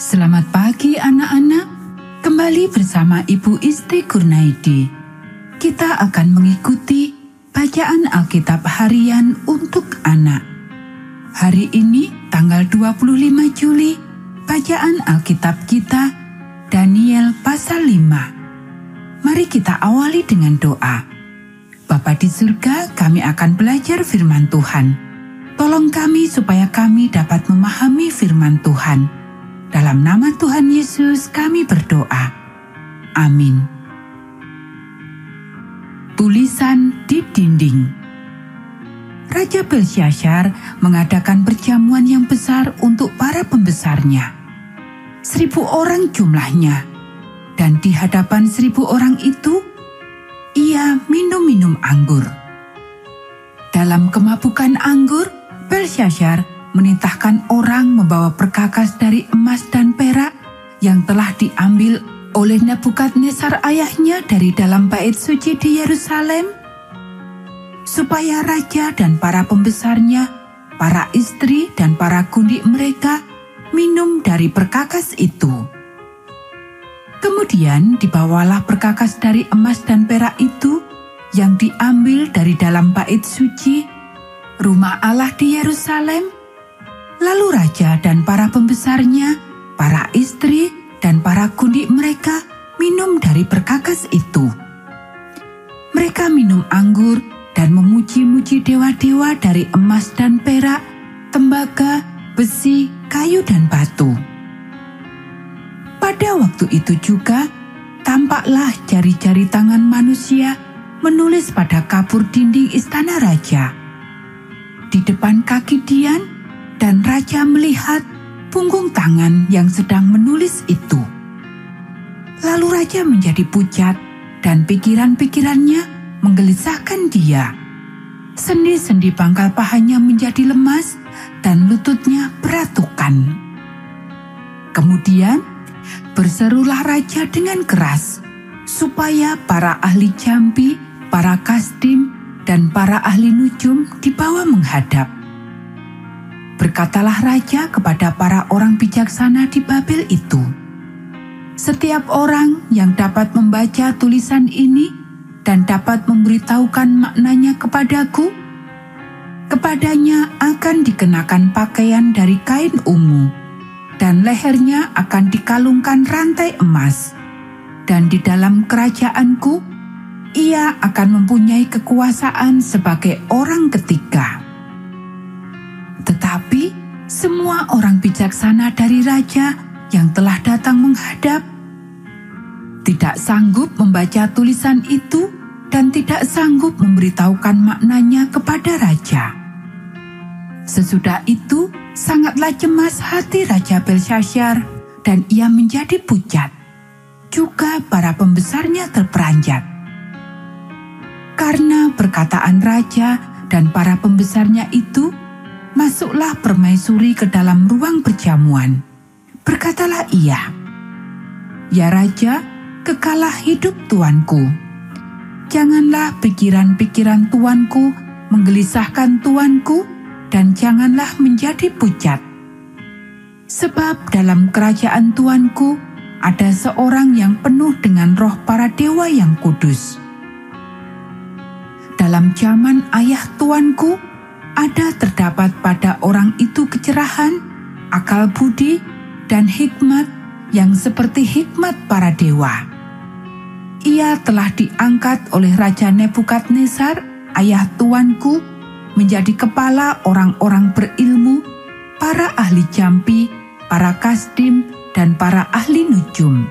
Selamat pagi anak-anak. Kembali bersama Ibu Isti Kurnaidi. Kita akan mengikuti bacaan Alkitab harian untuk anak. Hari ini tanggal 25 Juli, bacaan Alkitab kita Daniel pasal 5. Mari kita awali dengan doa. Bapa di surga, kami akan belajar firman Tuhan. Tolong kami supaya kami dapat memahami firman Tuhan. Dalam nama Tuhan Yesus kami berdoa. Amin. Tulisan di dinding Raja Belshazzar mengadakan perjamuan yang besar untuk para pembesarnya. Seribu orang jumlahnya. Dan di hadapan seribu orang itu, ia minum-minum anggur. Dalam kemabukan anggur, Belshazzar menitahkan orang membawa perkakas dari emas dan perak yang telah diambil oleh Nebukadnezar ayahnya dari dalam bait suci di Yerusalem, supaya raja dan para pembesarnya, para istri dan para gundi mereka minum dari perkakas itu. Kemudian dibawalah perkakas dari emas dan perak itu yang diambil dari dalam bait suci rumah Allah di Yerusalem. Lalu raja dan para pembesarnya, para istri, dan para kundi mereka minum dari perkakas itu. Mereka minum anggur dan memuji-muji dewa-dewa dari emas dan perak, tembaga, besi, kayu, dan batu. Pada waktu itu juga, tampaklah jari-jari tangan manusia menulis pada kapur dinding istana raja di depan kaki Dian dan raja melihat punggung tangan yang sedang menulis itu. Lalu raja menjadi pucat dan pikiran-pikirannya menggelisahkan dia. Sendi-sendi pangkal pahanya menjadi lemas dan lututnya beratukan. Kemudian berserulah raja dengan keras supaya para ahli jambi, para kasdim, dan para ahli nujum dibawa menghadap. Berkatalah raja kepada para orang bijaksana di Babel itu, "Setiap orang yang dapat membaca tulisan ini dan dapat memberitahukan maknanya kepadaku, kepadanya akan dikenakan pakaian dari kain ungu, dan lehernya akan dikalungkan rantai emas, dan di dalam kerajaanku." ia akan mempunyai kekuasaan sebagai orang ketiga. Semua orang bijaksana dari raja yang telah datang menghadap tidak sanggup membaca tulisan itu dan tidak sanggup memberitahukan maknanya kepada raja. Sesudah itu, sangatlah cemas hati Raja Belshazzar dan ia menjadi pucat. Juga para pembesarnya terperanjat karena perkataan raja dan para pembesarnya itu, masuklah permaisuri ke dalam ruang perjamuan. Berkatalah ia, Ya Raja, kekalah hidup tuanku. Janganlah pikiran-pikiran tuanku menggelisahkan tuanku dan janganlah menjadi pucat. Sebab dalam kerajaan tuanku ada seorang yang penuh dengan roh para dewa yang kudus dalam zaman ayah tuanku, ada terdapat pada orang itu kecerahan, akal budi, dan hikmat yang seperti hikmat para dewa. Ia telah diangkat oleh Raja Nebukadnezar, ayah tuanku, menjadi kepala orang-orang berilmu, para ahli jampi, para kasdim, dan para ahli nujum.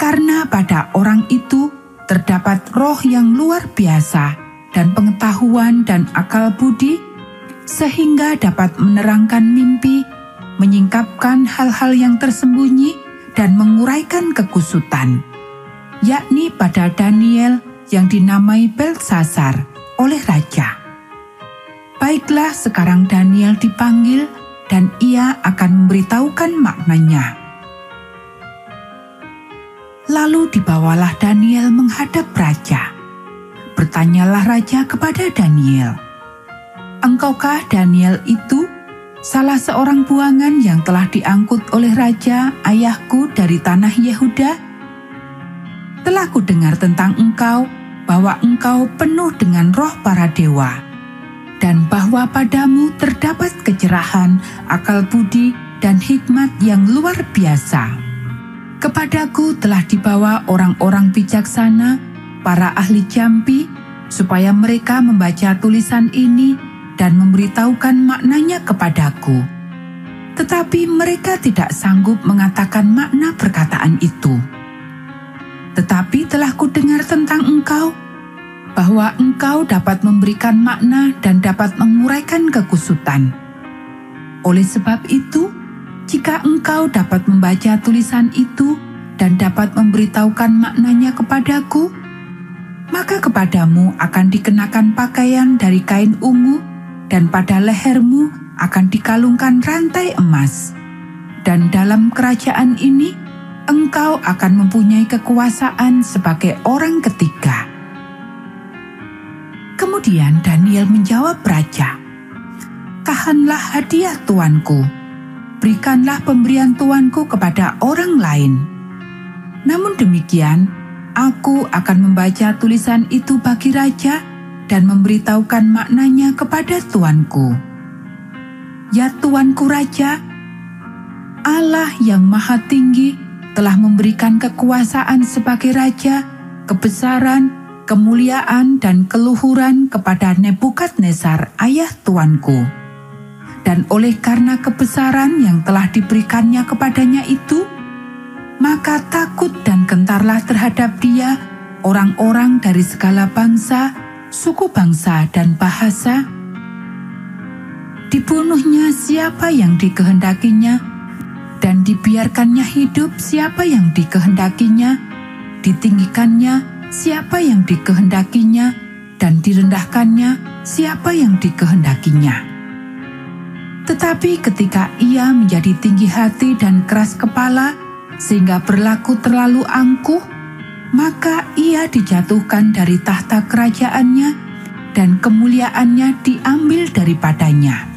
Karena pada orang itu terdapat roh yang luar biasa dan pengetahuan dan akal budi, sehingga dapat menerangkan mimpi, menyingkapkan hal-hal yang tersembunyi, dan menguraikan kekusutan, yakni pada Daniel yang dinamai Belsasar oleh raja. Baiklah, sekarang Daniel dipanggil, dan ia akan memberitahukan maknanya. Lalu dibawalah Daniel menghadap raja. Bertanyalah raja kepada Daniel, "Engkaukah Daniel itu salah seorang buangan yang telah diangkut oleh raja ayahku dari tanah Yehuda? Telah kudengar tentang engkau bahwa engkau penuh dengan roh para dewa, dan bahwa padamu terdapat kecerahan, akal budi, dan hikmat yang luar biasa. Kepadaku telah dibawa orang-orang bijaksana, para ahli jampi, supaya mereka membaca tulisan ini dan memberitahukan maknanya kepadaku. Tetapi mereka tidak sanggup mengatakan makna perkataan itu. Tetapi telah kudengar tentang engkau, bahwa engkau dapat memberikan makna dan dapat menguraikan kekusutan. Oleh sebab itu, jika engkau dapat membaca tulisan itu dan dapat memberitahukan maknanya kepadaku, maka kepadamu akan dikenakan pakaian dari kain ungu, dan pada lehermu akan dikalungkan rantai emas. Dan dalam kerajaan ini, engkau akan mempunyai kekuasaan sebagai orang ketiga. Kemudian Daniel menjawab raja, "Tahanlah hadiah tuanku." berikanlah pemberian tuanku kepada orang lain. Namun demikian, aku akan membaca tulisan itu bagi raja dan memberitahukan maknanya kepada tuanku. Ya tuanku raja, Allah yang maha tinggi telah memberikan kekuasaan sebagai raja, kebesaran, kemuliaan, dan keluhuran kepada Nebukadnezar ayah tuanku dan oleh karena kebesaran yang telah diberikannya kepadanya itu, maka takut dan gentarlah terhadap dia orang-orang dari segala bangsa, suku bangsa, dan bahasa. Dibunuhnya siapa yang dikehendakinya, dan dibiarkannya hidup siapa yang dikehendakinya, ditinggikannya siapa yang dikehendakinya, dan direndahkannya siapa yang dikehendakinya. Tetapi ketika ia menjadi tinggi hati dan keras kepala, sehingga berlaku terlalu angkuh, maka ia dijatuhkan dari tahta kerajaannya dan kemuliaannya diambil daripadanya.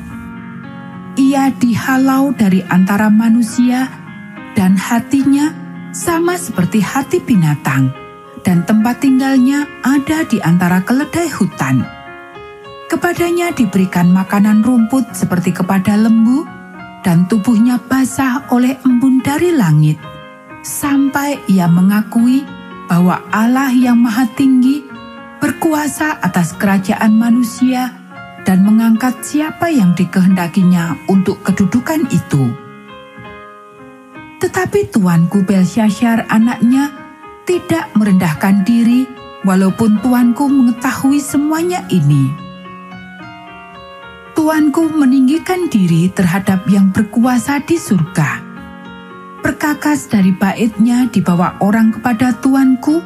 Ia dihalau dari antara manusia dan hatinya sama seperti hati binatang dan tempat tinggalnya ada di antara keledai hutan. Kepadanya diberikan makanan rumput seperti kepada lembu, dan tubuhnya basah oleh embun dari langit, sampai ia mengakui bahwa Allah yang Maha Tinggi berkuasa atas kerajaan manusia dan mengangkat siapa yang dikehendakinya untuk kedudukan itu. Tetapi tuanku Belshazzar anaknya tidak merendahkan diri walaupun tuanku mengetahui semuanya ini tuanku meninggikan diri terhadap yang berkuasa di surga. Perkakas dari baitnya dibawa orang kepada tuanku,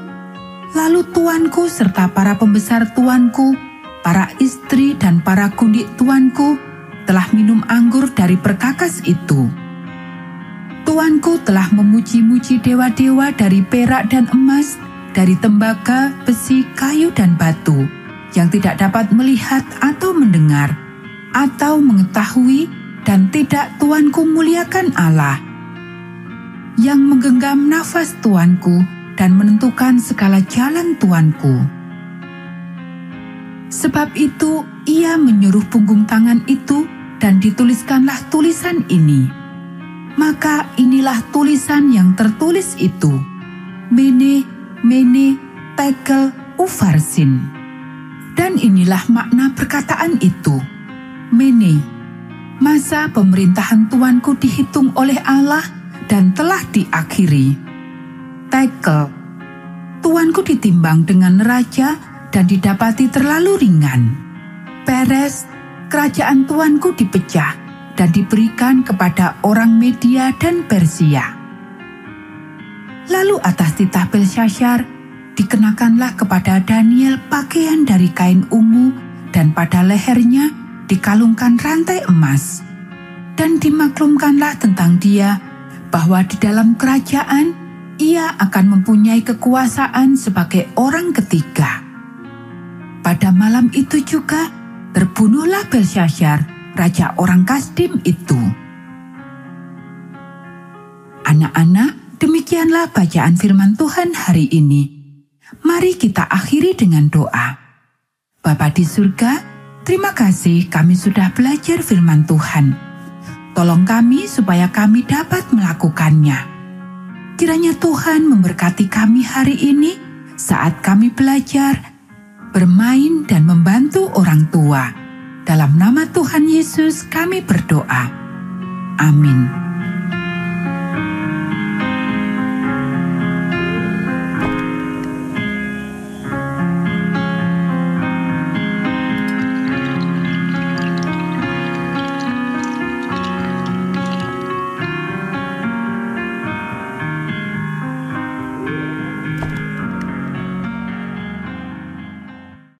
lalu tuanku serta para pembesar tuanku, para istri dan para kundik tuanku telah minum anggur dari perkakas itu. Tuanku telah memuji-muji dewa-dewa dari perak dan emas, dari tembaga, besi, kayu, dan batu, yang tidak dapat melihat atau mendengar, atau mengetahui dan tidak Tuanku muliakan Allah yang menggenggam nafas Tuanku dan menentukan segala jalan Tuanku. Sebab itu ia menyuruh punggung tangan itu dan dituliskanlah tulisan ini. Maka inilah tulisan yang tertulis itu. Mene, mene, tekel, ufarsin. Dan inilah makna perkataan itu Mene, masa pemerintahan tuanku dihitung oleh Allah dan telah diakhiri. Tekel, tuanku ditimbang dengan raja dan didapati terlalu ringan. Peres, kerajaan tuanku dipecah dan diberikan kepada orang Media dan Persia. Lalu atas titah Belshazzar dikenakanlah kepada Daniel pakaian dari kain ungu dan pada lehernya dikalungkan rantai emas, dan dimaklumkanlah tentang dia bahwa di dalam kerajaan ia akan mempunyai kekuasaan sebagai orang ketiga. Pada malam itu juga terbunuhlah Belshazzar, raja orang Kasdim itu. Anak-anak, demikianlah bacaan firman Tuhan hari ini. Mari kita akhiri dengan doa. Bapa di surga, terima kasih kami sudah belajar firman Tuhan. Tolong kami supaya kami dapat melakukannya. Kiranya Tuhan memberkati kami hari ini saat kami belajar, bermain dan membantu orang tua. Dalam nama Tuhan Yesus kami berdoa. Amin.